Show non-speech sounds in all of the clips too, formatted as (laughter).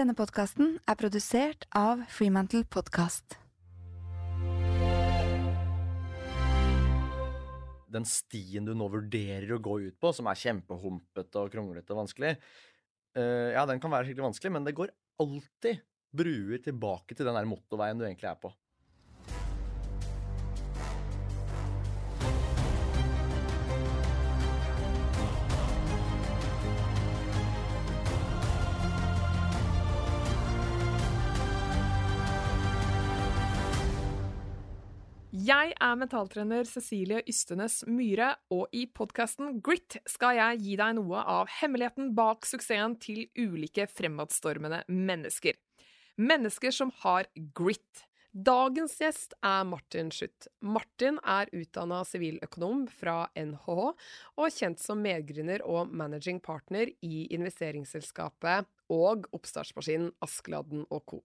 Denne podkasten er produsert av Freemantle Podcast. Den stien du nå vurderer å gå ut på, som er kjempehumpete og kronglete og vanskelig, eh, ja, den kan være skikkelig vanskelig, men det går alltid bruer tilbake til den der motorveien du egentlig er på. Jeg er mentaltrener Cecilie Ystenes Myhre, og i podkasten Grit skal jeg gi deg noe av hemmeligheten bak suksessen til ulike fremadstormende mennesker. Mennesker som har grit. Dagens gjest er Martin Schutt. Martin er utdanna siviløkonom fra NHH og kjent som medgrunner og managing partner i investeringsselskapet og oppstartsmaskinen Askeladden og Co.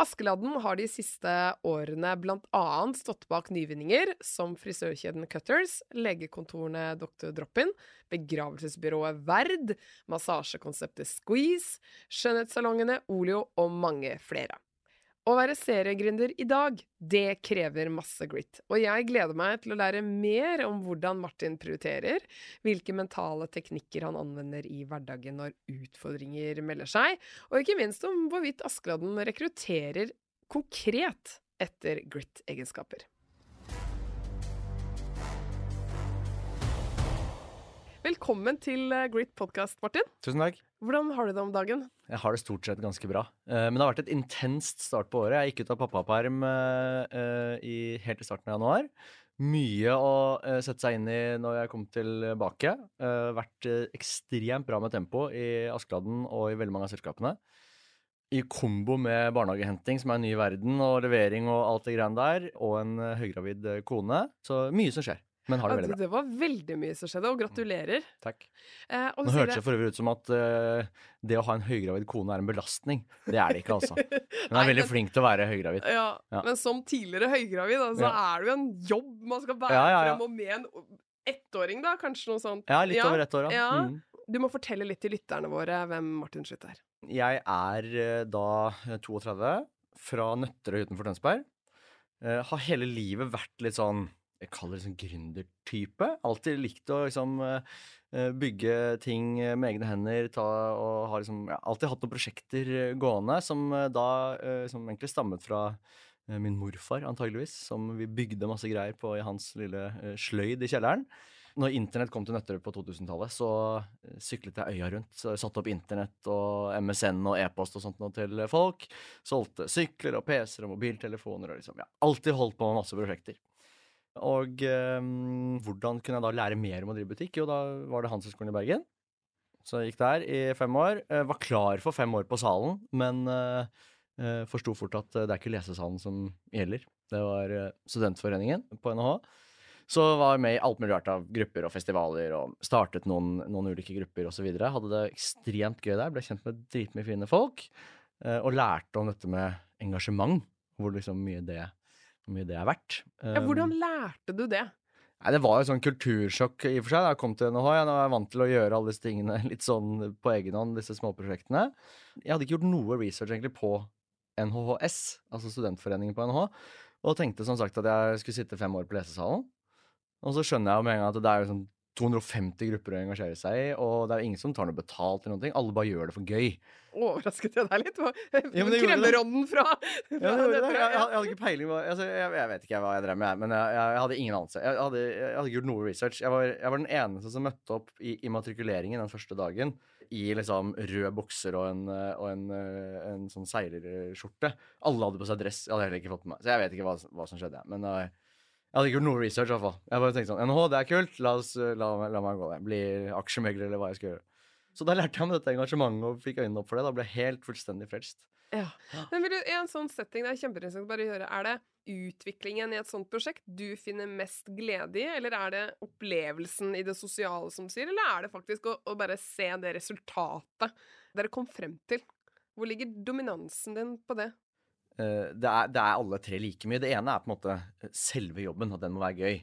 Askeladden har de siste årene bl.a. stått bak nyvinninger som frisørkjeden Cutters, legekontorene Dr. Drop-In, begravelsesbyrået Verd, massasjekonseptet Squeeze, skjønnhetssalongene Olio og mange flere. Å være seriegründer i dag, det krever masse grit, og jeg gleder meg til å lære mer om hvordan Martin prioriterer, hvilke mentale teknikker han anvender i hverdagen når utfordringer melder seg, og ikke minst om hvorvidt Askeladden rekrutterer konkret etter grit-egenskaper. Velkommen til Great Grit podcast, Martin. Tusen takk. Hvordan har du det om dagen? Jeg har det stort sett ganske bra. Eh, Men det har vært et intenst start på året. Jeg gikk ut av pappaperm eh, eh, i, helt i starten av januar. Mye å eh, sette seg inn i når jeg kom tilbake. Eh, vært eh, ekstremt bra med tempo i Askeladden og i veldig mange av selskapene. I kombo med barnehagehenting, som er en ny verden, og levering og alt det greiene der, og en eh, høygravid eh, kone. Så mye som skjer. Men har det veldig bra. Det var veldig mye som skjedde, og gratulerer. Takk. Eh, og Nå hørtes det for øvrig ut som at eh, det å ha en høygravid kone er en belastning. Det er det ikke, altså. (laughs) Hun Nei, er veldig men- flink til å være høygravid. Ja, Ja. Men som tidligere høygravid, så så Ja. er det jo en jobb man skal bære Ja, frem, og med en ettåring, da, kanskje noe sånt. Ja, litt over ett år, ja. Mm. Du må fortelle litt til lytterne våre hvem Martin Schutt er. Jeg er eh, da eh, 32, fra Nøtterøy utenfor Tønsberg. Uh, har hele livet vært litt sånn jeg kaller det sånn gründertype. Alltid likt å liksom eh, eh, bygge ting eh, med egne hender. Ta, og har liksom, ja, alltid hatt noen prosjekter gående som da som egentlig stammet fra min morfar, antageligvis. Som vi bygde masse greier på i hans lille sløyd i kjelleren. Når internett kom til Nøtterøy på 2000-tallet, så syklet jeg øya rundt. Så jeg satte opp internett og MSN og e-post og sånt noe til folk. Solgte sykler og PC-er og mobiltelefoner og liksom, ja, alltid holdt på med masse prosjekter. Og um, hvordan kunne jeg da lære mer om å drive butikk? Jo, da var det Handelshøyskolen i Bergen. Så jeg gikk der i fem år. Jeg var klar for fem år på salen, men uh, eh, forsto fort at eh, det er ikke lesesalen som gjelder. Det var eh, Studentforeningen på NHH. Så var jeg med i alt mulig rart av grupper og festivaler og startet noen, noen ulike grupper osv. Hadde det ekstremt gøy der. Ble kjent med dritmye fine folk. eh, og lærte om dette med engasjement, hvor liksom mye det, hvor mye det er verdt. Ja, hvordan lærte du det? Nei, Det var jo sånn kultursjokk i og for seg da jeg kom til NHH. Jeg var vant til å gjøre alle disse tingene (laughs) litt sånn på egen hånd, disse småprosjektene. Jeg hadde ikke gjort noe research egentlig på NHHS, altså studentforeningen på NHH, og tenkte som sagt at jeg skulle sitte fem år på lesesalen. Og så skjønner jeg jo med en gang at det er jo sånn 250 grupper å engasjere seg i, og det er ingen som tar noe betalt eller noen ting. Alle bare gjør det for gøy. Overrasket jeg deg litt? Ja, det. Kremmerånden fra, Ja, fra det det. Jeg, jeg, jeg hadde ikke peiling på altså, jeg, jeg vet ikke hva jeg drev med, men jeg, jeg, hadde ingen anelse. Jeg hadde, jeg hadde ikke gjort noe research. Jeg var, var den eneste som møtte opp i immatrikuleringen den første dagen i liksom røde bukser og en, og en, en sånn seilerskjorte. Alle hadde på seg dress. Jeg hadde heller ikke fått med meg. Så jeg vet ikke hva, hva som skjedde. Men eh, jeg hadde ikke gjort noe research, i hvert fall. Jeg bare tenkte sånn NHH, det er kult. La, oss, eh, la, la meg gå der. Bli aksjemegler, eller hva jeg skal gjøre. Så da lærte jeg meg dette engasjementet og fikk øynene opp for det. Da ble jeg helt fullstendig frelst. Ja. Men vil du, I en sånn setting, det er kjempeinteressant bare høre, er det utviklingen i et sånt prosjekt du finner mest glede i, eller er det opplevelsen i det sosiale som sier, eller er det faktisk å, å bare se det resultatet dere kom frem til? Hvor ligger dominansen din på det? Eh, det, er, det er alle tre like mye. Det ene er på en måte eh, selve jobben, at den må være gøy.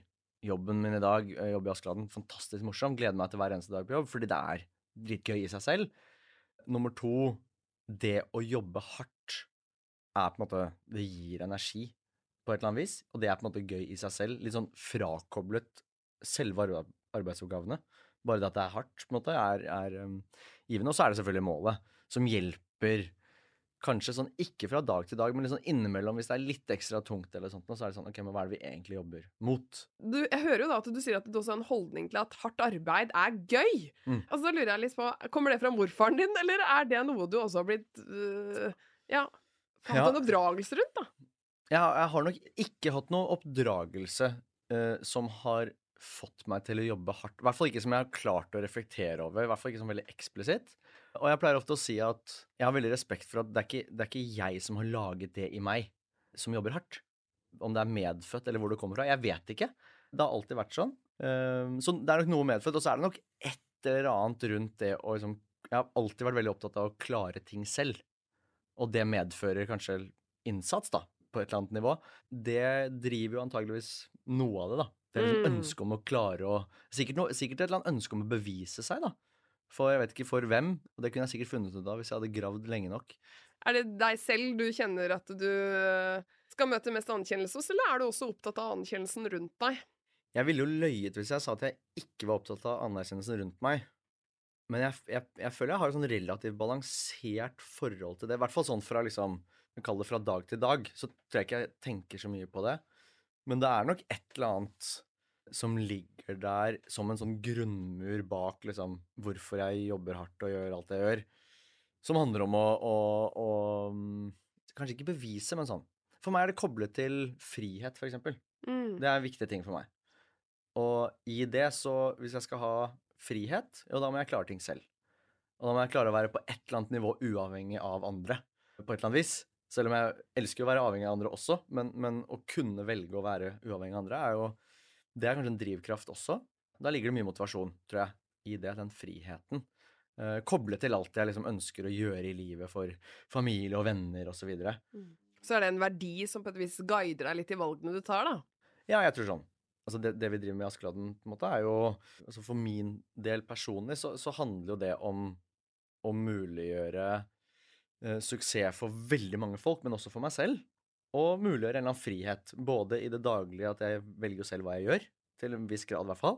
Jobben min i dag, eh, jobb i Askeladden, fantastisk morsom. Gleder meg til hver eneste dag på jobb, fordi det er dritgøy i seg selv. Nummer to, det å jobbe hardt er på en måte Det gir energi på et eller annet vis, og det er på en måte gøy i seg selv. Litt sånn frakoblet selve arbeidsoppgavene. Bare det at det er hardt, på en måte, er, er um, givende. Og så er det selvfølgelig målet, som hjelper kanskje sånn ikke fra dag til dag, men sånn innimellom, hvis det er litt ekstra tungt eller sånt, så er det sånn OK, men hva er det vi egentlig jobber mot? Du, jeg hører jo da at du sier at det også er en holdning til at hardt arbeid er gøy. Mm. Altså Da lurer jeg litt på, Kommer det fra morfaren din, eller er det noe du også har blitt øh, Ja, hatt Ja. en oppdragelse rundt, da? Har- jeg har nok ikke hatt noe oppdragelse eh, som har fått meg til å jobbe hardt. I hvert fall ikke som jeg har klart å reflektere over. I hvert fall ikke som veldig eksplisitt. Og jeg pleier ofte å si at jeg har veldig respekt for at det er ikke, det er ikke jeg som har laget det i meg, som jobber hardt. Om det er medfødt eller hvor det kommer fra. Jeg vet ikke. Det har alltid vært sånn. Eh, så det er nok noe medfødt. Og så er det nok et eller annet rundt det å liksom Jeg har alltid vært veldig opptatt av å klare ting selv. Og det medfører kanskje innsats, da, på et eller annet nivå. Det driver jo antageligvis noe av det, da. Det er liksom Mm. ønsket om å klare å sikkert, noe, sikkert et eller annet ønske om å bevise seg, da. For jeg vet ikke for hvem, og det kunne jeg sikkert funnet ut av hvis jeg hadde gravd lenge nok. Er det deg selv du kjenner at du øh, skal møte mest anerkjennelse hos, eller er du også opptatt av anerkjennelsen rundt deg? Jeg ville jo løyet hvis jeg sa at jeg ikke var opptatt av anerkjennelsen rundt meg. Men jeg, jeg, jeg føler jeg har et sånn relativt balansert forhold til det. I hvert fall sånn fra liksom kall det fra dag til dag. Så tror jeg ikke jeg tenker så mye på det. Men det er nok et eller annet som ligger der som en sånn grunnmur bak liksom hvorfor jeg jobber hardt og gjør alt jeg gjør. Som handler om å, å, å mm, Kanskje ikke bevise, men sånn. For meg er det koblet til frihet, for eksempel. Mm. Det er en viktig ting for meg. Og i det, så hvis jeg skal ha frihet, jo, da må jeg klare ting selv. Og da må jeg klare å være på et eller annet nivå uavhengig av andre. På et eller annet vis. Selv om jeg elsker å være avhengig av andre også, men, men å kunne velge å være uavhengig av andre, er jo Det er kanskje en drivkraft også. Da ligger det mye motivasjon, tror jeg, i det, den friheten. Eh, koblet til alt jeg liksom ønsker å gjøre i livet for familie og venner osv. Så er det en verdi som på et vis guider deg litt i valgene du tar, da. Ja, jeg tror sånn. Altså det, det vi driver med i Askeladden, på en måte, er jo altså For min del personlig så, så handler jo det om å muliggjøre eh, suksess for veldig mange folk, men også for meg selv. Og muliggjøre en eller annen frihet, både i det daglige, at jeg velger selv hva jeg gjør, til en viss grad i hvert fall,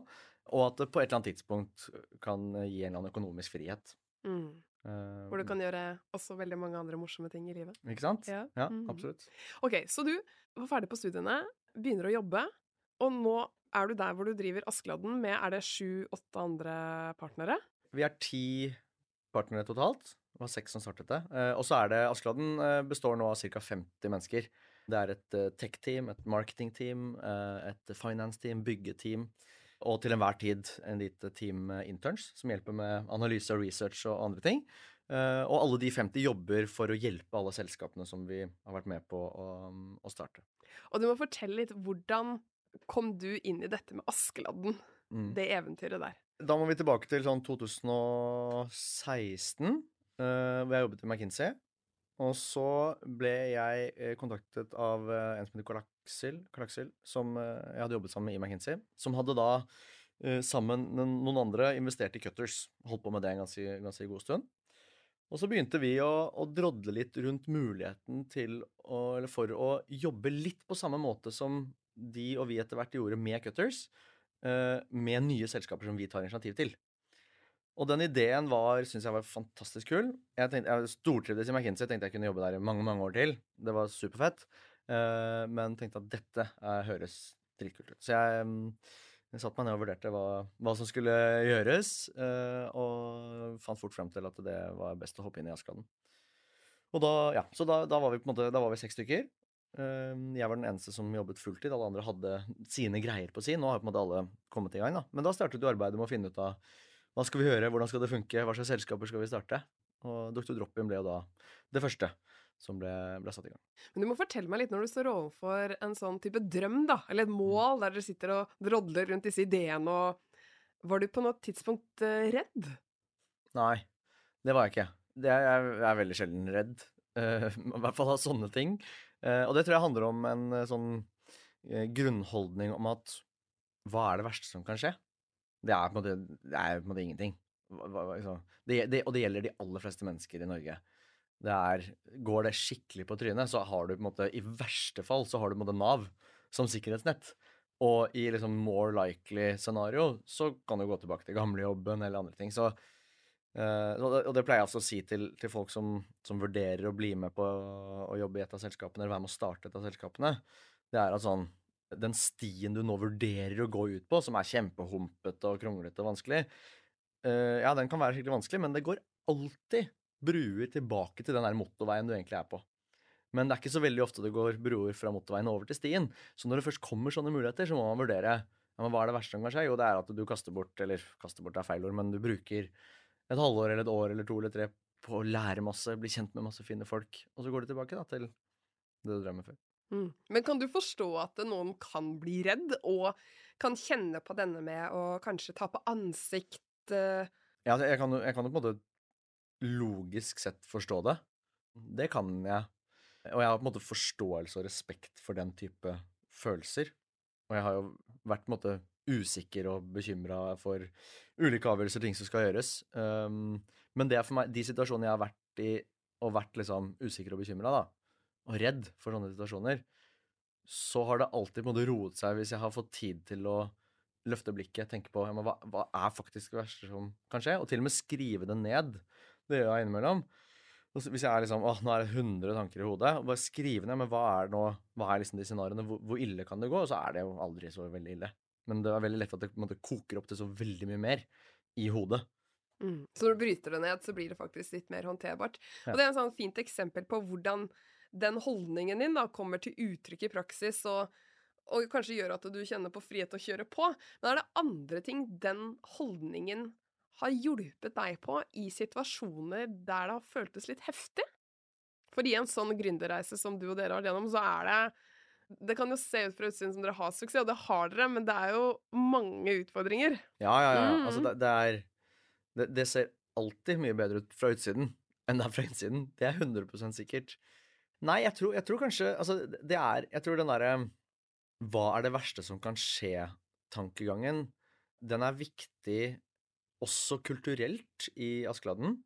og at det på et eller annet tidspunkt kan gi en eller annen økonomisk frihet. Mm. Uh, Hvor du kan gjøre også veldig mange andre morsomme ting i livet. Ikke sant? Ja. ja Mm. absolutt. Ok, så du var ferdig på studiene, begynner å jobbe, og nå er du der hvor du driver Askeladden med, er det sju-åtte andre partnere? Vi er ti partnere totalt. Det var seks som startet det. Eh, og så er det Askeladden eh, består nå av ca. 50 mennesker. Det er et eh, tech-team, et marketing-team, et finance-team, byggeteam. Og til enhver tid en lite team interns som hjelper med analyse og research og andre ting. Og alle de 50 jobber for å hjelpe alle selskapene som vi har vært med på å, å starte. Og du må fortelle litt, hvordan kom du inn i dette med Askeladden? Mm. Det eventyret der. Da må vi tilbake til sånn 2016, eh, hvor jeg jobbet i McKinsey. Og så ble jeg eh, kontaktet av eh, en som heter Karl Aksel, som eh, jeg hadde jobbet sammen med i McKinsey, som hadde da eh, sammen med noen andre investert i Cutters. Holdt på med det en ganske, ganske god stund. Og så begynte vi å, å drodle litt rundt muligheten til å, eller for å jobbe litt på samme måte som de og vi etter hvert gjorde med Cutters, eh, med nye selskaper som vi tar initiativ til. Og den ideen var, syns jeg var fantastisk kul. Jeg, tenkte, jeg stortrivdes i McKinsey, tenkte jeg kunne jobbe der i mange mange år til. Det var superfett. Uh, men tenkte at dette eh, høres dritkult ut. Så jeg, mm, jeg satte meg ned og vurderte hva, hva som skulle gjøres, uh, og fant fort frem til at det var best å hoppe inn i Askeladden. Ja, så da, da var vi på en måte, da var vi seks stykker. Jeg var den eneste som jobbet fulltid. Alle andre hadde sine greier på si. Nå har på en måte alle kommet i gang. da. Men da startet jo arbeidet med å finne ut av hva skal vi gjøre, hvordan skal det funke, hva slags selskaper skal vi starte. Og Dr. Drop-in ble jo da det første som ble, ble satt i gang. Men du må fortelle meg litt når du står overfor en sånn type drøm, da, eller et mål der dere sitter og drodler rundt disse ideene, og var du på noe tidspunkt eh, redd? Nei, det var jeg ikke. Det er, jeg er veldig sjelden redd. Uh, (laughs) I hvert fall av sånne ting. Uh, og det tror jeg handler om en uh, sånn grunnholdning om at hva er det verste som kan skje? Det er på en måte, det er på en måte ingenting. Liksom. Det, det, og det gjelder de aller fleste mennesker i Norge. Det er, går det skikkelig på trynet, så har du på en måte I verste fall så har du på en måte Nav som sikkerhetsnett. Og i liksom more likely scenario så kan du gå tilbake til gamlejobben eller andre ting. Så, eh, og, det, pleier jeg også å si til, til folk som, som, vurderer å bli med på å jobbe i et av selskapene, eller være med å starte et av selskapene. Det er at sånn Den stien du nå vurderer å gå ut på, som er kjempehumpete og kronglete og vanskelig, uh, ja, den kan være skikkelig vanskelig, men det går alltid bruer tilbake til den der motorveien du egentlig er på. Men det er ikke så veldig ofte det går broer fra motorveien over til stien. Så når det først kommer sånne muligheter, så må man vurdere ja, men hva er det verste som kan skje. Jo, det er at du kaster bort, eller kaster bort er feil ord, men du bruker et halvår eller et år eller to eller tre på å lære masse, bli kjent med masse fine folk, og så går du tilbake da, til det du drømmer før. Mm. Men kan du forstå at noen kan bli redd, og kan kjenne på denne med å kanskje ta på ansikt uh... Ja, jeg kan, jeg kan jo på en måte logisk sett forstå det. Det kan jeg. Og jeg har på en måte forståelse og respekt for den type følelser. Og jeg har jo vært på en måte usikker og bekymra for ulike avgjørelser, og ting som skal gjøres. Um, men det er for meg de situasjonene jeg har vært i og vært liksom usikker og bekymra, da, og redd for sånne situasjoner, så har det alltid på en måte roet seg hvis jeg har fått tid til å løfte blikket, tenke på ja, hva, hva er faktisk det verste som kan skje, og til og med skrive det ned. Det gjør jeg innimellom. Hvis jeg er liksom åh, nå er det 100 tanker i hodet, og bare skrive ned men hva er nå, hva er liksom de scenarioene, hvor, hvor, ille kan det gå? Og så er det jo aldri så veldig ille. Men det er veldig lett at det måte, koker opp til så veldig mye mer i hodet. Mm. Så når du bryter det ned, så blir det faktisk litt mer håndterbart. Ja. Og det er en sånn fint eksempel på hvordan den holdningen din da kommer til uttrykk i praksis, og, og kanskje gjør at du kjenner på frihet å kjøre på. Men er det andre ting den holdningen har hjulpet deg på i situasjoner der det har føltes litt heftig? For i en sånn gründerreise som du og dere har vært gjennom, så er det Det kan jo se ut fra utsiden som dere har suksess, og det har dere, men det er jo mange utfordringer. Ja, ja, ja. Mm. Altså, det, det er det, det, ser alltid mye bedre ut fra utsiden enn det er fra innsiden. Det er 100% sikkert. Nei, jeg tror, jeg tror kanskje Altså, det er Jeg tror den derre Hva er det verste som kan skje-tankegangen, den er viktig også kulturelt i Askeladden.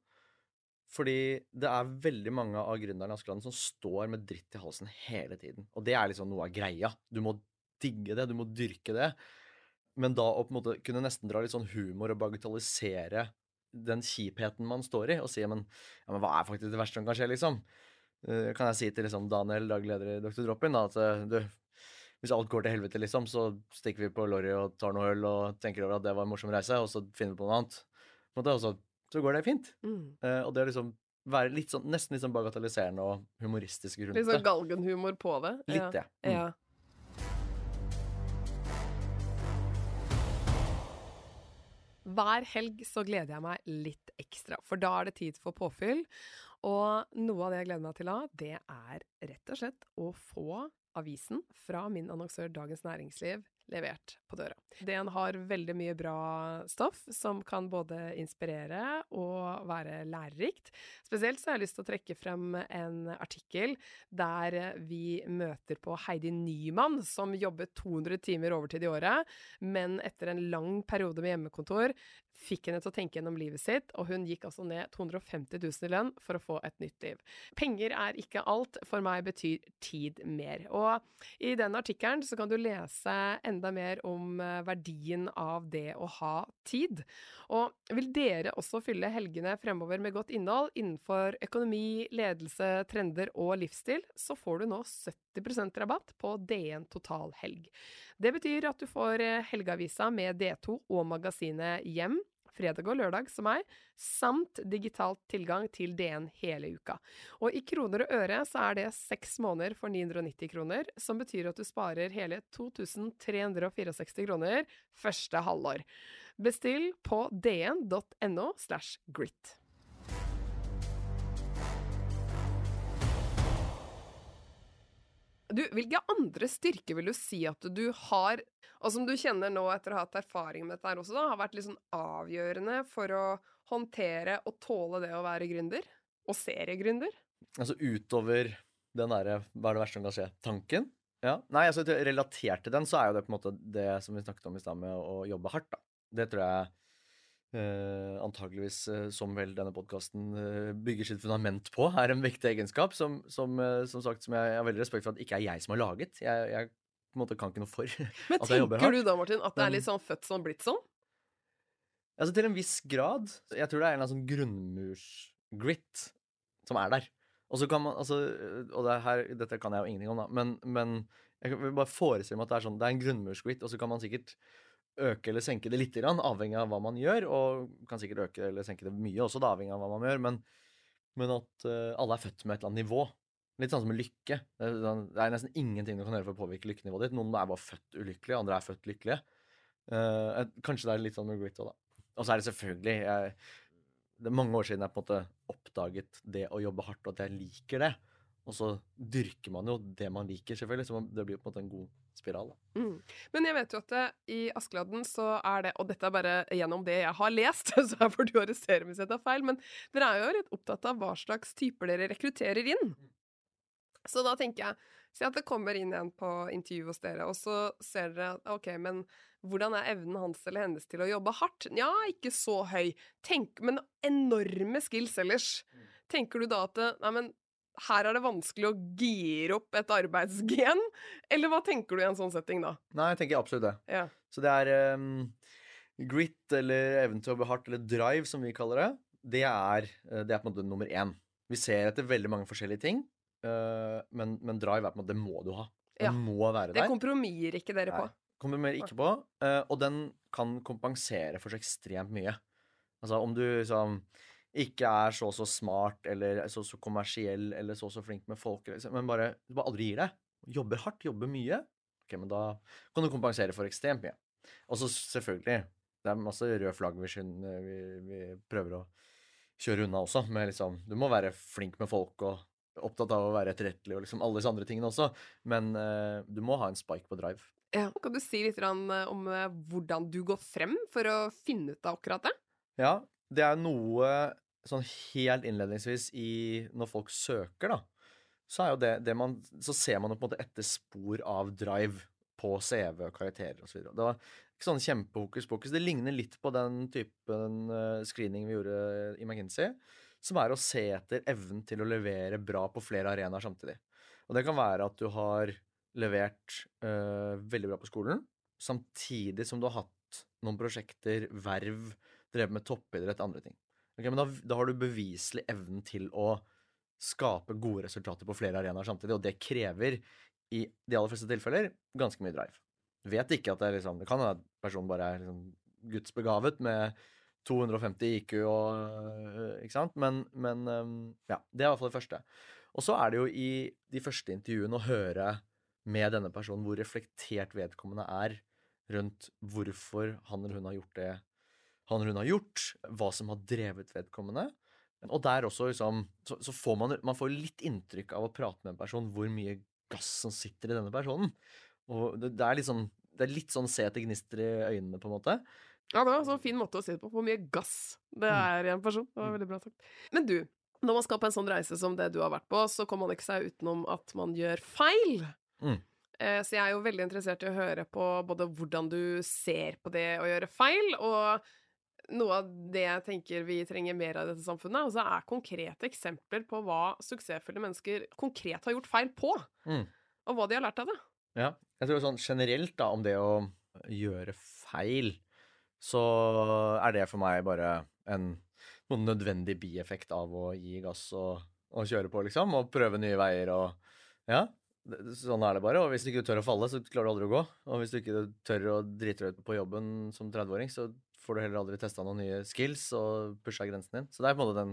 Fordi det er veldig mange av gründerne i Askeladden som står med dritt i halsen hele tiden. Og det er liksom noe av greia. Du må digge det, du må dyrke det. Men da å på en måte kunne nesten dra litt sånn humor og bagatellisere den kjipheten man står i, og si men, ja, men hva er faktisk det verste som kan skje, liksom? Uh, kan jeg si til liksom Daniel, daglig leder i Dr. Drop-In, at uh, du, hvis alt går til helvete, liksom, så stikker vi på Lorry og tar noe øl og tenker over at det var en morsom reise, og så finner vi på noe annet. På og så, så, går det fint. Mm. Uh, og det å liksom være litt sånn, nesten litt sånn bagatelliserende og humoristisk rundt det. Litt sånn galgenhumor på det? Litt, ja. Mm. ja. Hver helg så gleder jeg meg litt ekstra, for da er det tid for påfyll. Og noe av det jeg gleder meg til da, det er rett og slett å få avisen fra min annonsør Dagens Næringsliv levert på døra. Den har veldig mye bra stoff som kan både inspirere og være lærerikt. Spesielt så har jeg lyst til å trekke frem en artikkel der vi møter på Heidi Nyman, som jobber 200 timer overtid i året, men etter en lang periode med hjemmekontor fikk henne til å tenke gjennom livet sitt, og hun gikk altså ned 250 000 i lønn for å få et nytt liv. Penger er ikke alt, for meg betyr tid mer. Og i den artikkelen så kan du lese enda mer om eh, verdien av det å ha tid. Og vil dere også fylle helgene fremover med godt innhold innenfor økonomi, ledelse, trender og livsstil, så får du nå 70% rabatt på DN Total helg. Det betyr at du får eh, helgeavisa med D2 og magasinet Hjem fredag og lørdag som meg, samt digitalt tilgang til DN hele uka. Og i kroner og øre så er det seks måneder for 990 kroner, som betyr at du sparer hele 2364 kroner første halvår. Bestill på dn.no slash grit. Du, hvilke andre styrker vil du si at du har, og som du kjenner nå etter å ha hatt erfaring med dette her også, da, har vært liksom avgjørende for å håndtere og tåle det å være gründer? Og seriegründer? Altså utover den derre 'hva er det verste som kan skje'-tanken? Ja. Nei, altså relatert til den, så er jo det på en måte det som vi snakket om i stad med å jobbe hardt, da. Det tror jeg eh, antageligvis uh, som vel denne podkasten uh, bygger sitt fundament på, er en viktig egenskap som, som, eh, som sagt, som jeg, har veldig respekt for at ikke er jeg som har laget. Jeg, jeg på en måte kan ikke noe for. (laughs) Men At jeg jobber tenker du da, Martin, at det er litt sånn født sånn, blitt sånn? Altså til en viss grad. Jeg tror det er en eller annen sånn grunnmurs-grit som er der. Og så kan man, altså, og det her, dette kan jeg jo ingenting om, da, men, men jeg vil bare forestille meg at det er sånn, det er en grunnmurs-grit, og så kan man sikkert øke eller senke det litt, avhengig av hva man gjør, og kan sikkert øke eller senke det mye også, da, avhengig av hva man gjør, men, men at eh, alle er født med et eller annet nivå. Litt sånn som lykke. Det er, sånn- nesten ingenting du kan gjøre for å påvirke lykkenivået ditt. Noen er bare født ulykkelige, andre er født lykkelige. Eh, kanskje det er litt sånn med òg, da. Og så er det selvfølgelig jeg, Det er mange år siden jeg på en måte oppdaget det å jobbe hardt, og at jeg liker det. Og så dyrker man jo det man liker, selvfølgelig. Så det blir på en måte en god spiral. Mm. Men jeg vet jo at det, i Askeladden så er det, og dette er bare gjennom det jeg har lest, (laughs) så her får du arrestere meg hvis jeg tar feil, men dere er jo litt opptatt av hva slags typer dere rekrutterer inn. Så da tenker jeg, si at det kommer inn en på intervju hos dere, og så ser dere at ok, men hvordan er evnen hans eller hennes til å jobbe hardt? Ja, ikke så høy. Tenk, men enorme skills ellers. Tenker du da at nei, men her er det vanskelig å gire opp et arbeidsgen? (laughs) Eller hva tenker du i en sånn setting da? Nei, jeg tenker absolutt det. Ja. Så det er um, grit, eller evnen til å jobbe hardt, eller drive, som vi kaller det. Det er, eh, det er på en måte nummer én. Vi ser etter veldig mange forskjellige ting, uh, men, men drive er på en måte Det må du ha. Det Ja. må være der. Det kompromisser ikke dere på. Nei. på. Kompromisser ikke på. uh, og den kan kompensere for så ekstremt mye. Altså om du liksom ikke er så så smart eller så så kommersiell eller så så flink med folk, eller, men bare, du bare aldri gir deg. Jobber hardt, jobber mye. Ok, men da kan du kompensere for ekstremt mye. Og så selvfølgelig, det er masse røde flagg vi, vi, vi prøver å kjøre unna også. Med liksom, du må være flink med folk og opptatt av å være etterrettelig og liksom alle disse andre tingene også. Men uh, du må ha en spike på drive. Ja. Kan du si litt eh, om eh, hvordan du går frem for å finne ut av akkurat det? Ja, det er noe sånn helt innledningsvis i Når folk søker, da, så er jo det, det man Så ser man jo på en måte etter spor av drive på CV og karakterer osv. Det var ikke sånn kjempehokus pokus. Det ligner litt på den typen eh, screening vi gjorde i McKinsey, som er å se etter evnen til å levere bra på flere arenaer samtidig. Og det kan være at du har levert øh, veldig bra på skolen, samtidig som du har hatt noen prosjekter, verv, drevet med toppidrett andre ting. Okay, men da, da har du beviselig evnen til å skape gode resultater på flere arenaer samtidig, og det krever i de aller fleste tilfeller ganske mye drive. Vet ikke at det er liksom Det kan hende at personen bare er liksom gudsbegavet med 250 IQ og øh, Ikke sant? Men, men ja, det er i hvert fall det første. Og så er det jo i de første intervjuene å høre med denne personen hvor reflektert vedkommende er rundt hvorfor han eller hun har gjort det han eller hun har gjort, hva som har drevet vedkommende. Og der også liksom, så, så får man, man får litt inntrykk av å prate med en person hvor mye gass som sitter i denne personen. Og det, det, er, litt sånn, det er litt sånn se etter gnister i øynene, på en måte. Ja, det var en sånn fin måte å si det på. Hvor mye gass det er i en person. Det var veldig bra sagt. Men du, når man skal på en sånn reise som det du har vært på, så kommer man ikke seg utenom at man gjør feil. Mm. Eh, Så jeg er jo veldig interessert i å høre på både hvordan du ser på det å gjøre feil, og noe av det jeg tenker vi trenger mer av i dette samfunnet, altså er konkrete eksempler på hva suksessfulle mennesker konkret har gjort feil på, Mm. og hva de har lært av det. Ja. Jeg tror sånn generelt da, om det å gjøre feil, så er det for meg bare en noen nødvendig bieffekt av å gi gass og, og kjøre på, liksom, og prøve nye veier og Ja. Sånn er det bare. Og hvis du ikke tør å falle, så klarer du aldri å gå. Og hvis du ikke tør å drite deg ut på jobben som 30-åring, så får du heller aldri testa noen nye skills og pusha grensen din. Så det er på en måte den,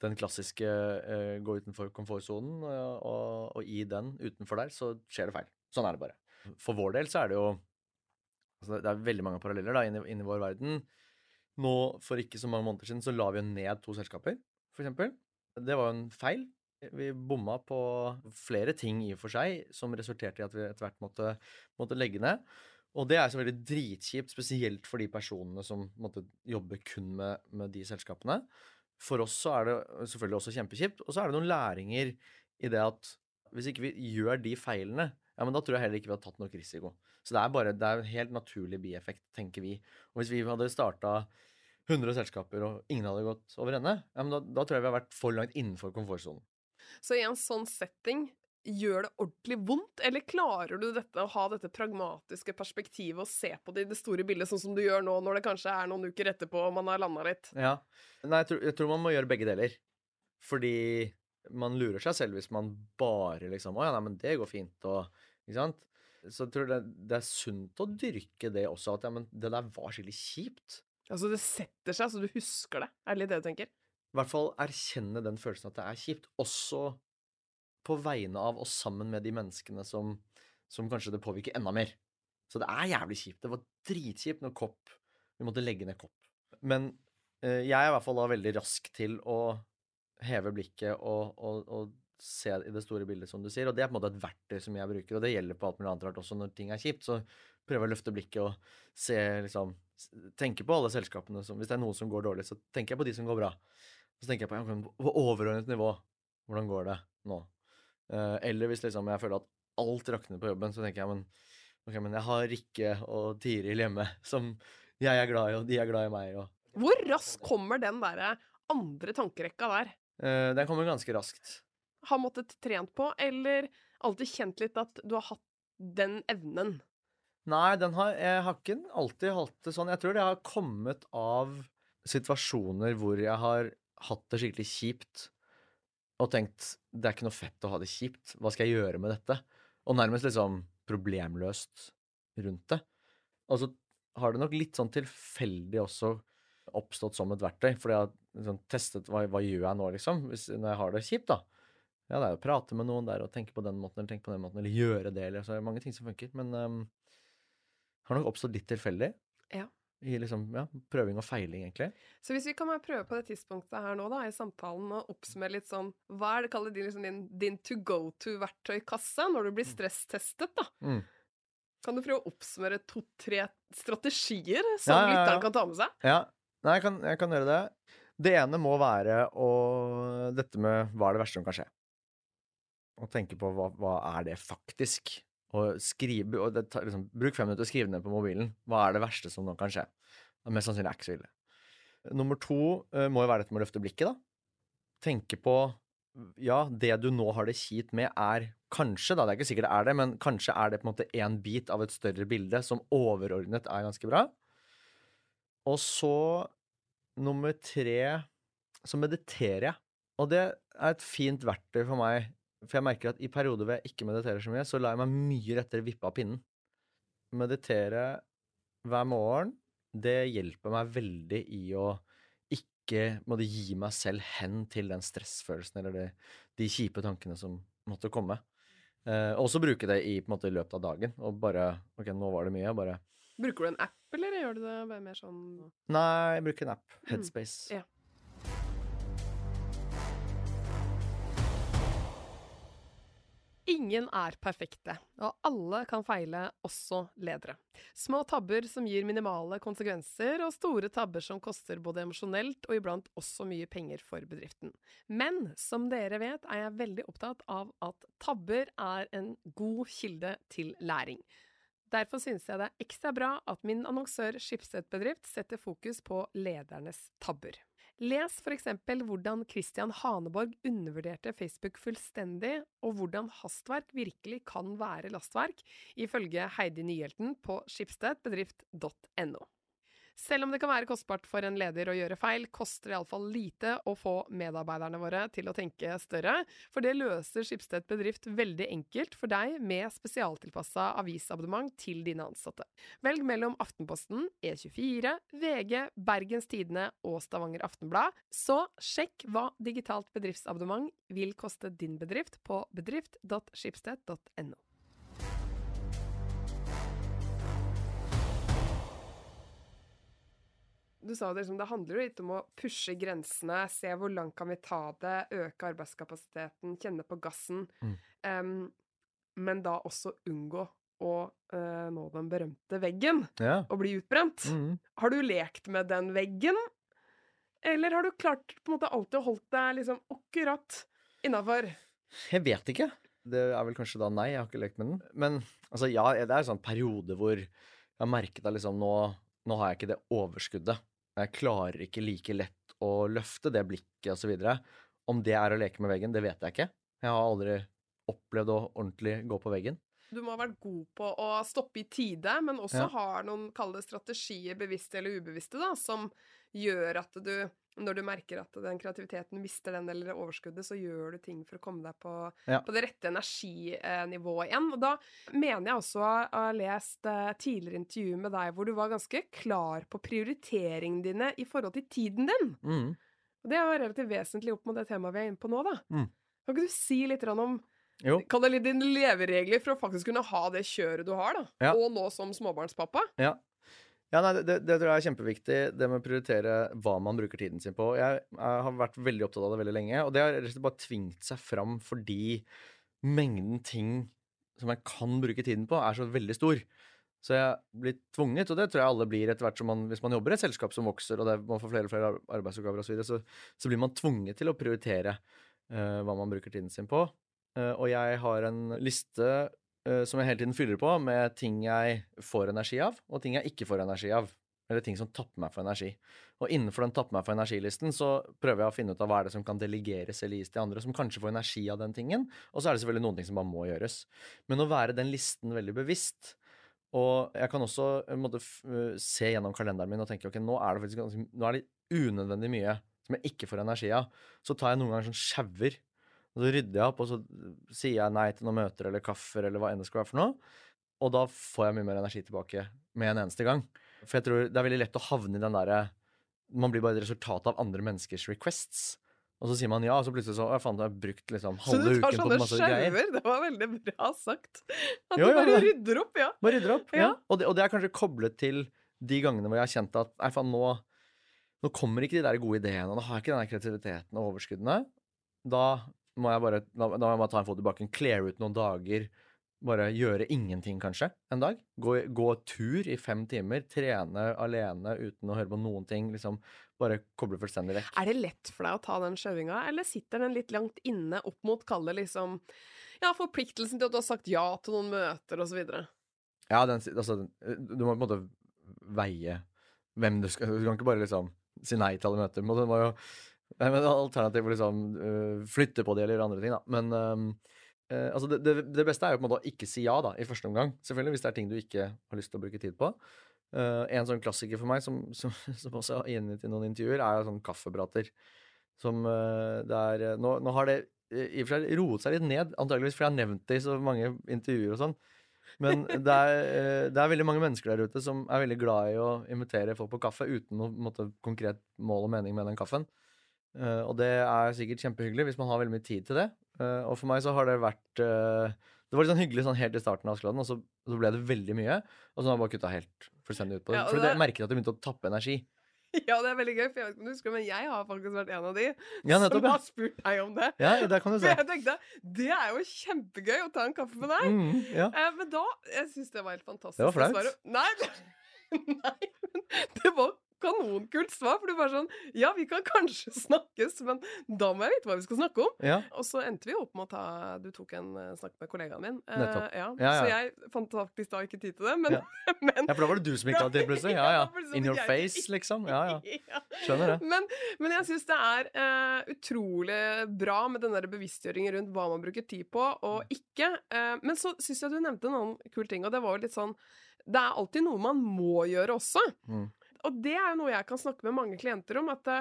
den klassiske uh, gå utenfor komfortsonen, og, og, og i den, utenfor der, så skjer det feil. Sånn er det bare. For vår del så er det jo altså Det er veldig mange paralleller da, inni, inni vår verden. Nå, for ikke så mange måneder siden, så la vi jo ned to selskaper, eksempel. Det var jo en feil. Vi bomma på flere ting i og for seg, som resulterte i at vi etter hvert måtte, måtte legge ned. Og det er så veldig dritkjipt, spesielt for de personene som måtte jobbe kun med, med de selskapene. For oss så er det selvfølgelig også kjempekjipt. Og så er det noen læringer i det at hvis ikke vi gjør de feilene, ja, men da tror jeg heller ikke vi har tatt nok risiko. Så det er bare, det er en helt naturlig bieffekt, tenker vi. Og hvis vi hadde starta 100 selskaper, og ingen hadde gått over ende, ja, men da, da tror jeg vi har vært for langt innenfor komfortsonen. Så i en sånn setting, gjør det ordentlig vondt, eller klarer du dette å ha dette pragmatiske perspektivet og se på det i det store bildet, sånn som du gjør nå, når det kanskje er noen uker etterpå og man har landa litt? Ja. Nei, jeg tror, jeg tror man må gjøre begge deler. Fordi man lurer seg selv hvis man bare liksom Å ja, nei, men det går fint, og Ikke sant? Så jeg tror det, det er sunt å dyrke det også, at ja, men det der var skikkelig kjipt. Altså, det setter seg, så du husker det. Er det litt det du tenker? I hvert fall erkjenne den følelsen at det er kjipt, også på vegne av og sammen med de menneskene som, som kanskje det påvirker enda mer. Så det er jævlig kjipt. Det var dritkjipt når Kopp Vi måtte legge ned Kopp. Men eh, jeg er i hvert fall da veldig rask til å heve blikket og, og, og se i det store bildet, som du sier. Og det er på en måte et verktøy som jeg bruker, og det gjelder på alt mulig annet rart også når ting er kjipt. Så prøver jeg å løfte blikket og se liksom Tenke på alle selskapene som Hvis det er noen som går dårlig, så tenker jeg på de som går bra. Så tenker jeg på ja, på overordnet nivå. Hvordan går det nå? Eh, eller hvis liksom jeg føler at alt rakner på jobben, så tenker jeg men, okay, men jeg har Rikke og Tiril hjemme (laughs) som jeg er glad i, og de er glad i meg. Og, Hvor raskt kommer den derre andre tankerekka der? Eh, den kommer ganske raskt. Har måttet trent på, eller alltid kjent litt at du har hatt den evnen? Nei, den har, jeg har ikke alltid hatt det sånn. Jeg tror det har kommet av situasjoner hvor jeg har hatt det skikkelig kjipt og tenkt det er ikke noe fett å ha det kjipt, hva skal jeg gjøre med dette? Og nærmest liksom problemløst rundt det. Og så har det nok litt sånn tilfeldig også oppstått som et verktøy, fordi jeg har liksom testet hva, hva gjør jeg nå, liksom, hvis, når jeg har det kjipt, da. Ja, det er å prate med noen, der og tenke på den måten eller tenke på den måten, eller gjøre det, eller så er det mange ting som funker. Men um, har nok oppstått litt tilfeldig. Ja. I liksom, ja, prøving og feiling, egentlig. Så hvis vi kan bare prøve på det tidspunktet her nå, da, i samtalen, og oppsummere litt sånn Hva er det kaller din, liksom, din, din to go to-verktøykasse når du blir stresstestet, da? Mm. Kan du prøve å oppsummere to-tre strategier som ja, ja. lytteren kan ta med seg? Ja, Nei, jeg kan, jeg kan gjøre det. Det ene må være å Dette med hva er det verste som kan skje? Å tenke på hva, hva er det faktisk? Og skrive og det tar, liksom, Bruk fem minutter og skriv ned på mobilen. Hva er det verste som nå kan skje? Og mest sannsynlig er ikke så ille. Nummer to uh, må jo være dette med å løfte blikket, da. Tenke på Ja, det du nå har det kjipt med, er kanskje, da, det er ikke sikkert det er det, men kanskje er det på en måte én bit av et større bilde som overordnet er ganske bra. Og så nummer tre så mediterer jeg. Og det er et fint verktøy for meg, for jeg merker at i perioder hvor jeg ikke mediterer så mye, så lar jeg meg mye rettere vippe av pinnen. Meditere hver morgen, det hjelper meg veldig i å ikke måtte gi meg selv hen til den stressfølelsen eller de, de kjipe tankene som måtte komme. Eh, og så bruke det i, måte, i løpet av dagen. Og bare Ok, nå var det mye. Bare Bruker du en app, eller gjør du det bare mer sånn Nei, jeg bruker en app. Headspace. ja. Ingen er perfekte, og alle kan feile, også ledere. Små tabber som gir minimale konsekvenser, og store tabber som koster både emosjonelt og iblant også mye penger for bedriften. Men som dere vet, er jeg veldig opptatt av at tabber er en god kilde til læring. Derfor synes jeg det er ekstra bra at min annonsør Schibsted Bedrift setter fokus på ledernes tabber. Les for eksempel hvordan Christian Haneborg undervurderte Facebook fullstendig, og hvordan hastverk virkelig kan være lastverk, ifølge Heidi Nyhjelten på skipstedbedrift.no. Selv om det kan være kostbart for en leder å gjøre feil, koster det iallfall lite å få medarbeiderne våre til å tenke større, for det løser Skipsted Bedrift veldig enkelt for deg med spesialtilpassa avisabonnement til dine ansatte. Velg mellom Aftenposten, E24, VG, Bergens Tidende og Stavanger Aftenblad, så sjekk hva digitalt bedriftsabonnement vil koste din bedrift på bedrift.skipsted.no. Du sa det, liksom, det handler jo litt om å pushe grensene, se hvor langt kan vi ta det, øke arbeidskapasiteten, kjenne på gassen. Mm. Um, men da også unngå å uh, nå den berømte veggen Ja. og bli utbrent. Mm. Har du lekt med den veggen, eller har du klart på en måte alltid å holdt deg liksom akkurat innafor? Jeg vet ikke. Det er vel kanskje da nei, jeg har ikke lekt med den. Men altså, ja, det er en sånn periode hvor jeg har merket at liksom nå, nå har jeg ikke det overskuddet jeg klarer ikke like lett å løfte det blikket osv. Om det er å leke med veggen, det vet jeg ikke. Jeg har aldri opplevd å ordentlig gå på veggen. Du må ha vært god på å stoppe i tide, men også Ja. har noen kalde strategier, bevisste eller ubevisste, da, som gjør at du når du merker at den kreativiteten mister den eller overskuddet, så gjør du ting for å komme deg på, Ja. på det rette energinivået igjen. Og da mener jeg også å ha lest eh, tidligere intervju med deg hvor du var ganske klar på prioriteringene dine i forhold til tiden din. Mm. Og det er jo relativt vesentlig opp mot det temaet vi er inne på nå, da. Mm. Kan ikke du si litt om Jo. Kall det dine leveregler for å faktisk kunne ha det kjøret du har, da. Ja. Og nå som småbarnspappa. Ja. Ja, nei, det, det tror jeg er kjempeviktig, det med å prioritere hva man bruker tiden sin på. Jeg, jeg har vært veldig opptatt av det veldig lenge, og det har rett og slett bare tvingt seg fram fordi mengden ting som jeg kan bruke tiden på, er så veldig stor. Så jeg blir tvunget, og det tror jeg alle blir etter hvert som man, hvis man jobber i et selskap som vokser, og det, man får flere og flere ar- arbeidsoppgaver osv., så, videre, så så blir man tvunget til å prioritere uh, hva man bruker tiden sin på. Uh, og jeg har en liste som jeg hele tiden fyller på med ting jeg får energi av, og ting jeg ikke får energi av. Eller ting som tapper meg for energi. Og innenfor den tapper meg for energilisten så prøver jeg å finne ut av hva er det som kan delegeres eller gis til andre, som kanskje får energi av den tingen. Og så er det selvfølgelig noen ting som bare må gjøres. Men å være den listen veldig bevisst og jeg kan også på en måte, øh, se gjennom kalenderen min og tenke ok, nå er det faktisk nå er det unødvendig mye som jeg ikke får energi av. Så tar jeg noen ganger sånn sjauer, og så rydder jeg opp, og så sier jeg nei til noen møter eller kaffer eller hva enn det skal være for noe. Og da får jeg mye mer energi tilbake med en eneste gang. For jeg tror det er veldig lett å havne i den derre Man blir bare et resultat av andre menneskers requests. Og så sier man ja, og så plutselig så Å, faen, jeg har brukt liksom halve uken på masse greier. Så du tar sånne skjerver? Det var veldig bra sagt. At Jo, du bare ja, rydder opp, ja. Bare rydder opp. Ja. Ja. Og, det, og det er kanskje koblet til de gangene hvor jeg har kjent at nei, faen, nå, nå kommer ikke de der gode ideene, og nå har jeg ikke den der kreativiteten og overskuddene. Da må jeg bare, da, da må jeg bare ta en fot i bakken, clear ut noen dager, bare gjøre ingenting kanskje en dag. Gå, gå tur i fem timer, trene alene uten å høre på noen ting. liksom Bare koble fullstendig vekk. Er det lett for deg å ta den sjauinga, eller sitter den litt langt inne opp mot, kall det liksom ja, forpliktelsen til at du har sagt ja til noen møter, videre? Ja, den, altså, du må på en måte veie hvem du skal Du kan ikke bare liksom si nei til alle møter. Du må jo Nei, men Alternativet liksom uh, flytte på det eller andre ting, da. Men um, uh, altså det, det, det beste er jo på en måte å ikke si ja, da, i første omgang. Selvfølgelig, hvis det er ting du ikke har lyst til å bruke tid på. Uh, en sånn klassiker for meg, som, (laughs) som, som også er gjengitt i noen intervjuer, er sånn kaffeprater. Som det er nå, nå har det i og for seg roet seg litt ned, antageligvis fordi jeg har nevnt det i så mange intervjuer og sånn. Men det er, det er veldig mange mennesker der ute som er veldig glad i å invitere folk på kaffe uten noe konkret mål og mening med den kaffen. Eh, og det er sikkert kjempehyggelig hvis man har veldig mye tid til det. Uh, og for meg så har det vært uh, Det var litt sånn hyggelig sånn helt i starten av Askeladden, og så, så ble det veldig mye. Og så har jeg bare kutta helt fullstendig ut på det. Ja, For det- jeg merket at det begynte å tappe energi. (laughs) Ja, det er veldig gøy, for jeg vet ikke om du husker men jeg har faktisk vært en av de Ja, nettopp, som har spurt deg om det. Ja, der kan du (laughs) For jeg tenkte det er jo kjempegøy å ta en kaffe med deg. Mm, ja. Men da Jeg syns det var helt fantastisk. Det var flaut. Nei, (laughs) nei, men det var kanonkult svar. For du bare sånn Ja, vi kan kanskje (laughs) snakkes, men da må jeg vite hva vi skal snakke om. ja. Og så endte vi opp med å ta Du tok en eh, snakk med kollegaen min. Eh, Nettopp. ja. Ja, Så jeg fant faktisk da ikke tid til det, men, (laughs) men ja, for da var det du som ikke hadde (laughs) tid, plutselig. Ja, ja. Sånn In your face, liksom. Ja, ja. Ja. Skjønner det. Men, men jeg syns det er eh, utrolig bra med den der bevisstgjøringen rundt hva man bruker tid på og ikke. Eh, men så syns jeg du nevnte en annen kul ting, og det var jo litt sånn Det er alltid noe man må gjøre også. Mm. Og det er jo noe jeg kan snakke med mange klienter om, at det,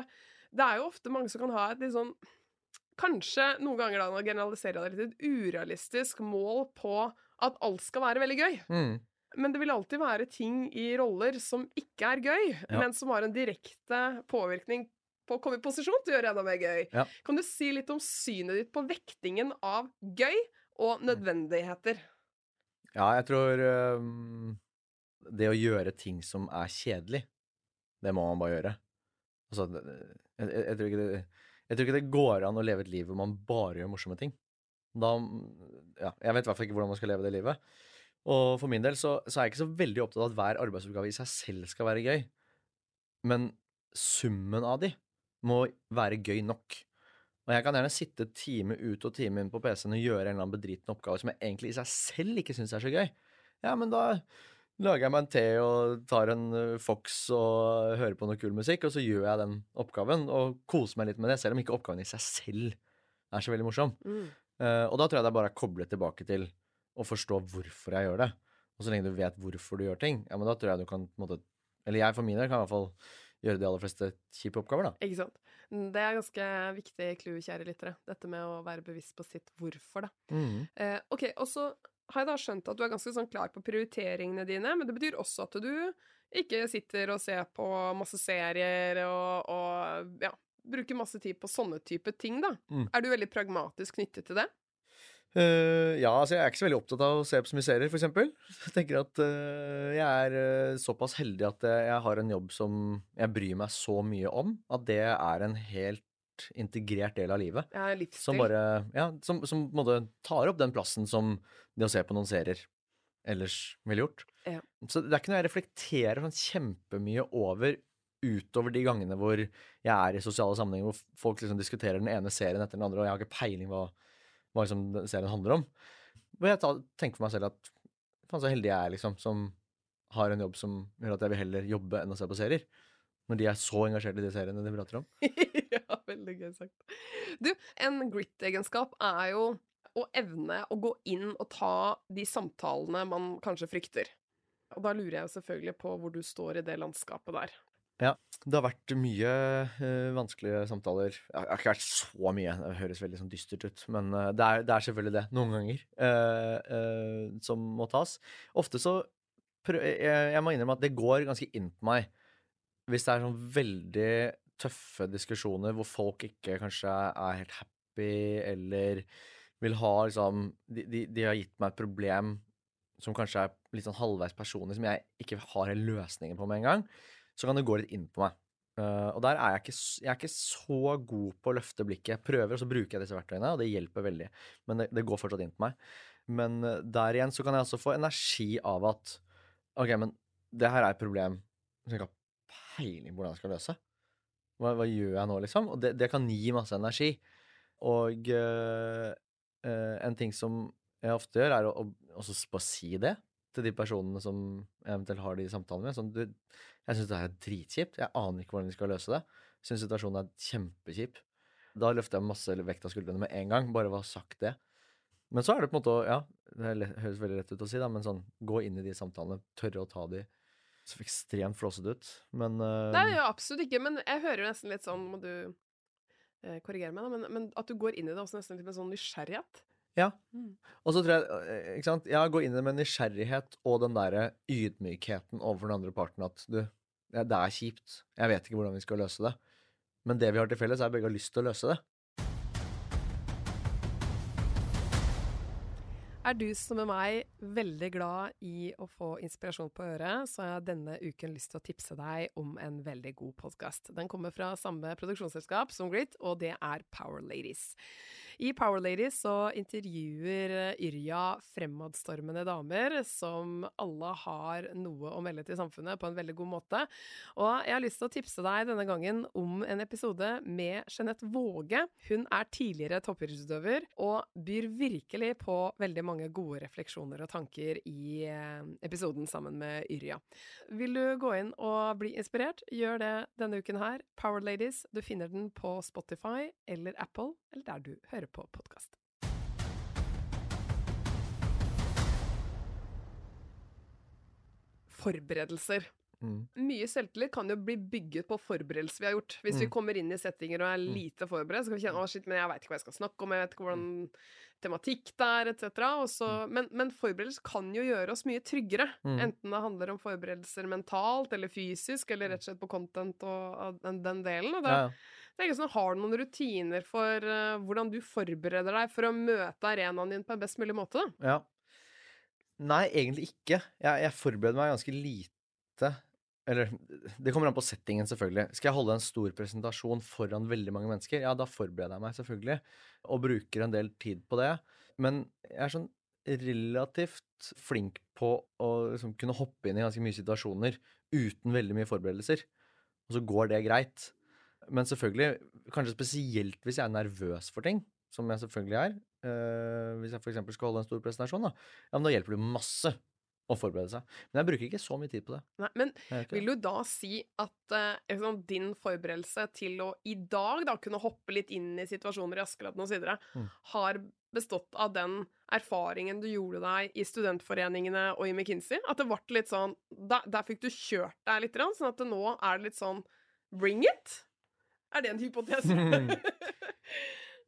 det er jo ofte mange som kan ha et litt sånn Kanskje noen ganger da, nå generaliserer jeg det litt, et urealistisk mål på at alt skal være veldig gøy. Mm. Men det vil alltid være ting i roller som ikke er gøy, Ja. men som har en direkte påvirkning på å komme i posisjon til å gjøre enda mer gøy. Ja. Kan du si litt om synet ditt på vektingen av gøy og nødvendigheter? Ja, jeg tror um, det å gjøre ting som er kjedelig, det må man bare gjøre. Altså, jeg, jeg, tror det, jeg tror ikke det går an å leve et liv hvor man bare gjør morsomme ting. Da, ja, jeg vet i hvert fall ikke hvordan man skal leve det livet. Og for min del så, så er jeg ikke så veldig opptatt av at hver arbeidsoppgave i seg selv skal være gøy. Men summen av de må være gøy nok. Og jeg kan gjerne sitte time ut og time inn på PC-en og gjøre en eller annen bedriten oppgave som jeg egentlig i seg selv ikke syns er så gøy. Ja, men da lager jeg meg en te og tar en eh, Fox og hører på noe kul musikk, og så gjør jeg den oppgaven og koser meg litt med det, selv om ikke oppgaven i seg selv er så veldig morsom. Mm. Uh, og da tror jeg det er bare å koble tilbake til å forstå hvorfor jeg gjør det. Og så lenge du vet hvorfor du gjør ting, ja, men da tror jeg du kan på en måte Eller jeg for min del kan i hvert fall gjøre de aller fleste kjipe oppgaver, da. Ikke sant. Mm, Det er ganske viktig clou, kjære lyttere. Dette med å være bevisst på sitt hvorfor, da. Mm. Eh, ok, og så har jeg da skjønt at du er ganske sånn klar på prioriteringene dine, men det betyr også at du ikke sitter og ser på masse serier og, og ja, bruker masse tid på sånne type ting, da. Mm. Er du veldig pragmatisk knyttet til det? Uh, ja, altså jeg er ikke så veldig opptatt av å se på så mye serier, eksempel. Jeg tenker at uh, jeg er eh, såpass heldig at jeg, jeg har en jobb som jeg bryr meg så mye om, at det er en helt integrert del av livet. Er livsstil. Som bare Ja, som, som på en måte tar opp den plassen som det å se på noen serier ellers ville gjort. Ja. Så det er ikke noe jeg reflekterer sånn kjempemye over utover de gangene hvor jeg er i sosiale sammenhenger hvor folk liksom diskuterer den ene serien etter den andre, og jeg har ikke peiling hva, hva liksom serien handler om. Hvor jeg tar, tenker for meg selv at faen så heldig jeg er, liksom, som har en jobb som gjør at jeg vil heller jobbe enn å se på serier. Når de er så engasjert i de seriene de prater om. (laughs) ja, veldig gøy sagt. Du, en grit-egenskap er jo å evne å gå inn og ta de samtalene man kanskje frykter. Og da lurer jeg jo selvfølgelig på hvor du står i det landskapet der. Ja, Det har vært mye uh, vanskelige samtaler. Det har ikke vært så mye, det høres veldig sånn dystert ut. Men uh, det, er, det er selvfølgelig det, noen ganger, uh, som må tas. Ofte så prø- jeg, jeg må innrømme at det går ganske inn på meg hvis det er sånn veldig tøffe diskusjoner hvor folk ikke kanskje er helt happy, eller vil ha liksom De, de, de har gitt meg et problem som kanskje er litt sånn halvveis personlig, som jeg ikke har helt løsningen på med en gang, så kan det gå litt inn på meg. Uh, og der er jeg ikke, jeg er ikke så god på å løfte blikket. Jeg prøver, og så bruker jeg disse verktøyene, og det hjelper veldig. Men det, det går fortsatt inn på meg. Men eh, der igjen så kan jeg også få energi av at OK, men det her er et problem som jeg ikke har peiling på hvordan jeg skal løse. Hva, hva gjør jeg nå, liksom? Og det, det kan gi masse energi. Og eh, eh, en ting som jeg ofte gjør, er å, å bare si det til de personene som jeg eventuelt har de samtalene med. Sånn, du, jeg syns det her er dritkjipt. Jeg aner ikke hvordan vi skal løse det. Syns situasjonen er kjempekjip. Da løfter jeg masse vekt av skuldrene med en gang, bare ved å ha sagt det. Men så er det på en måte å- Ja, det høres veldig rett ut å si, da, men sånn gå inn i de samtalene, tørre å ta de ekstremt flåsete ut. Men uh... Nei, ja, absolutt ikke, men jeg hører jo nesten litt sånn, må du eh, korrigere meg, da, men, men at du går inn i det også nesten litt med sånn nysgjerrighet. Ja. Mm. Og så tror jeg, eh, ikke sant, jeg går inn i det med nysgjerrighet og den derre ydmykheten overfor den andre parten at du, ja, det er kjipt, jeg vet ikke hvordan vi skal løse det, men det vi har til felles er at begge har lyst til å løse det. Er du som med meg veldig glad i å få inspirasjon på øret, så har jeg denne uken lyst til å tipse deg om en veldig god podkast. Den kommer fra samme produksjonsselskap som Grit, og det er Power Ladies. I Power Ladies så intervjuer Yrja fremadstormende damer som alle har noe å melde til samfunnet på en veldig god måte. Og jeg har lyst til å tipse deg denne gangen om en episode med Jeanette Våge. Hun er tidligere toppidrettsutøver og byr virkelig på veldig mange gode refleksjoner og tanker i eh, episoden sammen med Yrja. Vil du gå inn og bli inspirert, gjør det denne uken her. Power Ladies, du finner den på Spotify eller Apple, eller der du hører på podkast. Forberedelser. Mm. Mye selvtillit kan jo bli bygget på forberedelser vi har gjort. Hvis vi Mm. kommer inn i settinger og er lite forberedt, så kan vi kjenne å shit, men jeg veit ikke hva jeg skal snakke om, jeg vet ikke hvordan tematikk det er, etc. Men, men forberedelser kan jo gjøre oss mye tryggere. Mm. Enten det handler om forberedelser mentalt eller fysisk, eller rett og slett på content og og den, den delen. Og det, Ja, ja. Er sånn, Har du noen rutiner for uh, hvordan du forbereder deg for å møte arenaen din på en best mulig måte? Ja. Nei, egentlig ikke. Jeg, jeg forbereder meg ganske lite. Eller, det kommer an på settingen, selvfølgelig. Skal jeg holde en stor presentasjon foran veldig mange mennesker, ja, da forbereder jeg meg selvfølgelig, og bruker en del tid på det. Men jeg er sånn relativt flink på å liksom kunne hoppe inn i ganske mye situasjoner uten veldig mye forberedelser. Og så går det greit. Men selvfølgelig, kanskje spesielt hvis jeg er nervøs for ting, som jeg selvfølgelig er. Uh, hvis jeg f.eks. skal holde en stor presentasjon, da, ja, men da hjelper det masse å forberede seg. Men jeg bruker ikke så mye tid på det. Nei, men vil du da si at uh, liksom, din forberedelse til å i dag da kunne hoppe litt inn i situasjoner i Askeladden osv. Mm. har bestått av den erfaringen du gjorde deg i studentforeningene og i McKinsey? At det ble litt sånn Der, der fikk du kjørt deg litt, sånn at det nå er det litt sånn Bring it? Er det en hypotese? (laughs)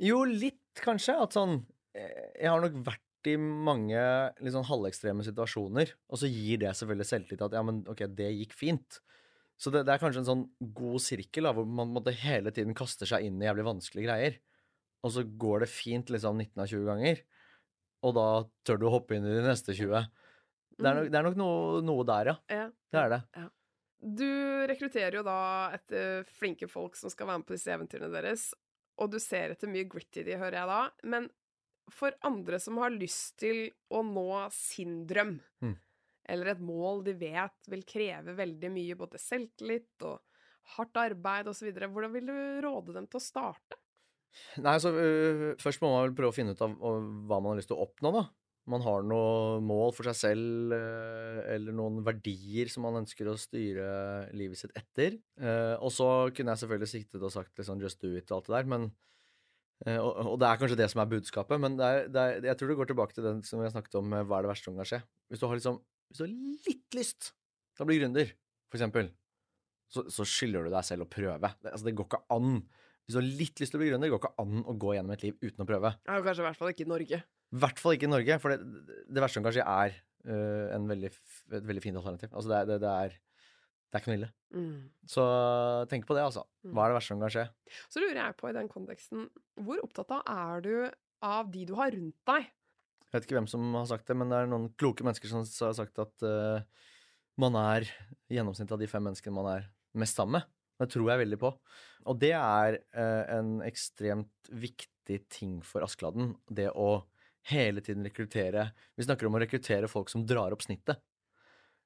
Jo, litt kanskje. At sånn eh, Jeg har nok vært i mange litt sånn halvekstreme situasjoner, og så gir det selvfølgelig selvtillit at ja, men ok, det gikk fint. Så det, det er kanskje en sånn god sirkel da, hvor man måtte hele tiden kaster seg inn i jævlig vanskelige greier. Og så går det fint liksom 19 av 20 ganger, og da tør du å hoppe inn i de neste 20. Det er nok, det er nok noe, noe der, ja. ja. Det er det. Du rekrutterer jo da etter flinke folk som skal være med på disse eventyrene deres, og du ser etter mye gritty de, hører jeg da. Men for andre som har lyst til å nå sin drøm, Mm. eller et mål de vet vil kreve veldig mye både selvtillit og hardt arbeid osv., hvordan vil du råde dem til å starte? Nei, så uh, Først må man vel prøve å finne ut av uh, hva man har lyst til å oppnå. da. Man har noe mål for seg selv, øh, eller noen verdier som man ønsker å styre livet sitt etter. Eh, og så kunne jeg selvfølgelig siktet og sagt liksom, just do it og alt det der, men eh, og, det er kanskje det som er budskapet, men det er, det er, jeg tror det går tilbake til den som har snakket om, eh, hva er det verste som kan skje? Hvis du har, liksom, hvis du har litt lyst til å bli gründer, for eksempel, så, så skylder du deg selv å prøve. Det, altså, det går ikke an. Hvis du har litt lyst til å bli gründer, går ikke an å gå gjennom et liv uten å prøve. Ja, kanskje i hvert fall ikke i Norge. I hvert fall ikke i Norge, for det, det verste som kan skje, er uh, en veldig, et veldig fint alternativ. Altså, det det, det er, det er ikke noe ille. Mm. Så tenk på det, altså. Hva er det verste som kan skje? Så lurer jeg på i den konteksten, hvor opptatt av er du av de du har rundt deg? Jeg vet ikke hvem som har sagt det, men det er noen kloke mennesker som har sagt at uh, man er gjennomsnittet av de fem menneskene man er mest sammen med. Det tror jeg veldig på. Og det er uh, en ekstremt viktig ting for Askeladden. Det å hele tiden rekruttere Vi snakker om å rekruttere folk som drar opp snittet.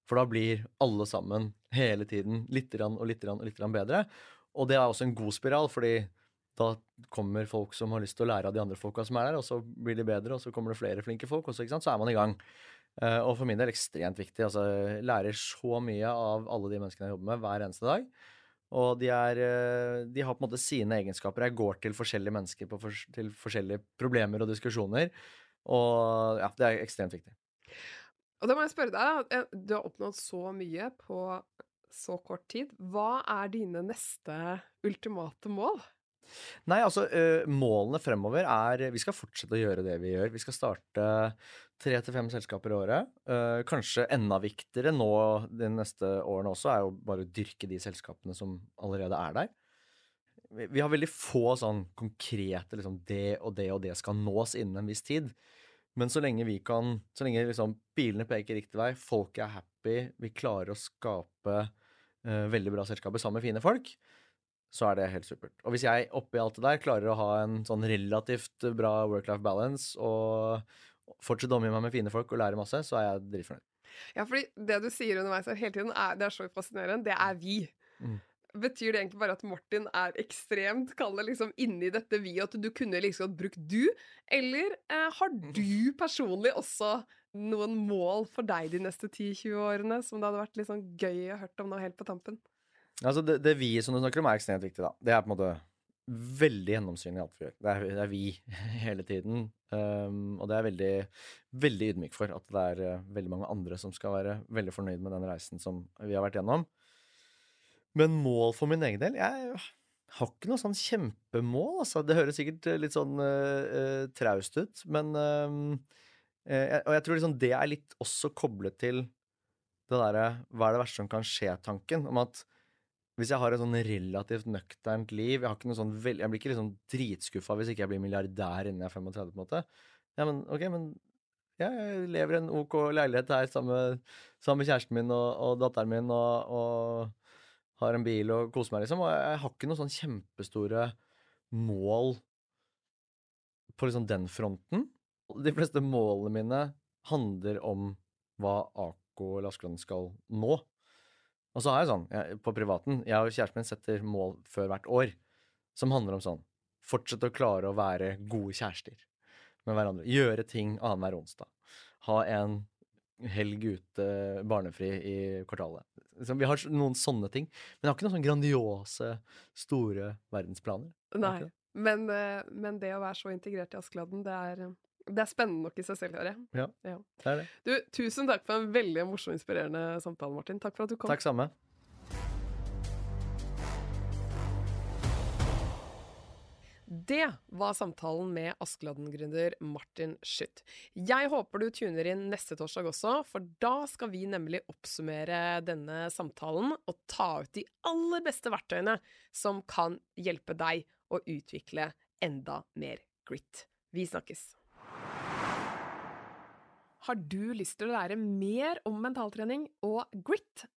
For da blir alle sammen hele tiden litt og litt og litt bedre. Og det er også en god spiral, fordi da kommer folk som har lyst til å lære av de andre folka som er der, og så blir de bedre, og så kommer det flere flinke folk, og så, så er man i gang. Eh, og for min del ekstremt viktig. altså jeg Lærer så mye av alle de menneskene jeg jobber med hver eneste dag. Og de, er, eh, de har på en måte sine egenskaper. Jeg går til forskjellige mennesker på fors- til forskjellige problemer og diskusjoner. Og ja, det er ekstremt viktig. Og da må jeg spørre deg, eh, Du har oppnådd så mye på så kort tid. Hva er dine neste ultimate mål? Nei, altså, eh, målene fremover er Vi skal fortsette å gjøre det vi gjør. Vi skal starte tre til fem selskaper i året. Eh, kanskje enda viktigere nå de neste årene også, er jo bare å dyrke de selskapene som allerede er der. Vi, vi har veldig få sånn konkrete liksom det og det og det skal nås innen en viss tid. Men så lenge vi kan Så lenge liksom bilene peker riktig vei, folk er happy, vi klarer å skape uh, veldig bra selskaper sammen med fine folk, så er det helt supert. Og hvis jeg oppi alt det der klarer å ha en sånn relativt bra work-life balance og fortsette å omgi meg med fine folk og lære masse, så er jeg dritfornøyd. Ja, fordi det du sier underveis hele tiden, er, det er så fascinerende. Det er vi. Mm. Betyr det egentlig bare at Martin er ekstremt kall det liksom inni dette vi, at du kunne liksom godt brukt du? Eller eh, har du personlig også noen mål for deg de neste 10-20 årene som det hadde vært sånn gøy å hørt om nå helt på tampen? Altså, det, det vi som du snakker om, er ekstremt viktig, da. Det er på en måte veldig gjennomsynlig i alt vi gjør. Det er, det er vi (laughs) hele tiden. Um, og det er jeg veldig, veldig ydmyk for at det er uh, veldig mange andre som skal være veldig fornøyd med den reisen som vi har vært gjennom. Men mål for min egen del Jeg har ikke noe sånn kjempemål, altså. Det høres sikkert litt sånn uh, traust ut, men uh, eh, Og jeg tror liksom det er litt også koblet til det derre hva er det verste som kan skje-tanken. Om at hvis jeg har et sånn relativt nøkternt liv Jeg, sånn veld, jeg blir ikke liksom dritskuffa hvis ikke jeg blir milliardær innen jeg er 35, på en måte. Ja, men ok, men jeg lever i en OK leilighet her sammen med kjæresten min og, og datteren min og, og har en bil og koser meg, liksom. Og jeg, har ikke noen sånn kjempestore mål på liksom den fronten. De fleste målene mine handler om hva Ako eller Askeladden skal nå. Og så har jeg sånn, jeg, på privaten Jeg og kjæresten min setter mål før hvert år som handler om sånn Fortsette å klare å være gode kjærester med hverandre. Gjøre ting annenhver onsdag. Ha en helg ute, barnefri i kvartalet. Så vi har noen sånne ting. Men jeg har ikke noen sånne grandiose, store verdensplaner. Nei. Men, eh, men det å være så integrert i Askeladden, det er, det er spennende nok i seg selv, hører jeg. Det er det. Du, tusen takk for en veldig morsom inspirerende samtale, Martin. Takk for at du kom. Takk samme. Det var samtalen med Askeladden-gründer Martin Schytt. Jeg håper du tuner inn neste torsdag også, for da skal vi nemlig oppsummere denne samtalen og ta ut de aller beste verktøyene som kan hjelpe deg å utvikle enda mer grit. Vi snakkes. Har du lyst til å lære mer om mentaltrening og grit?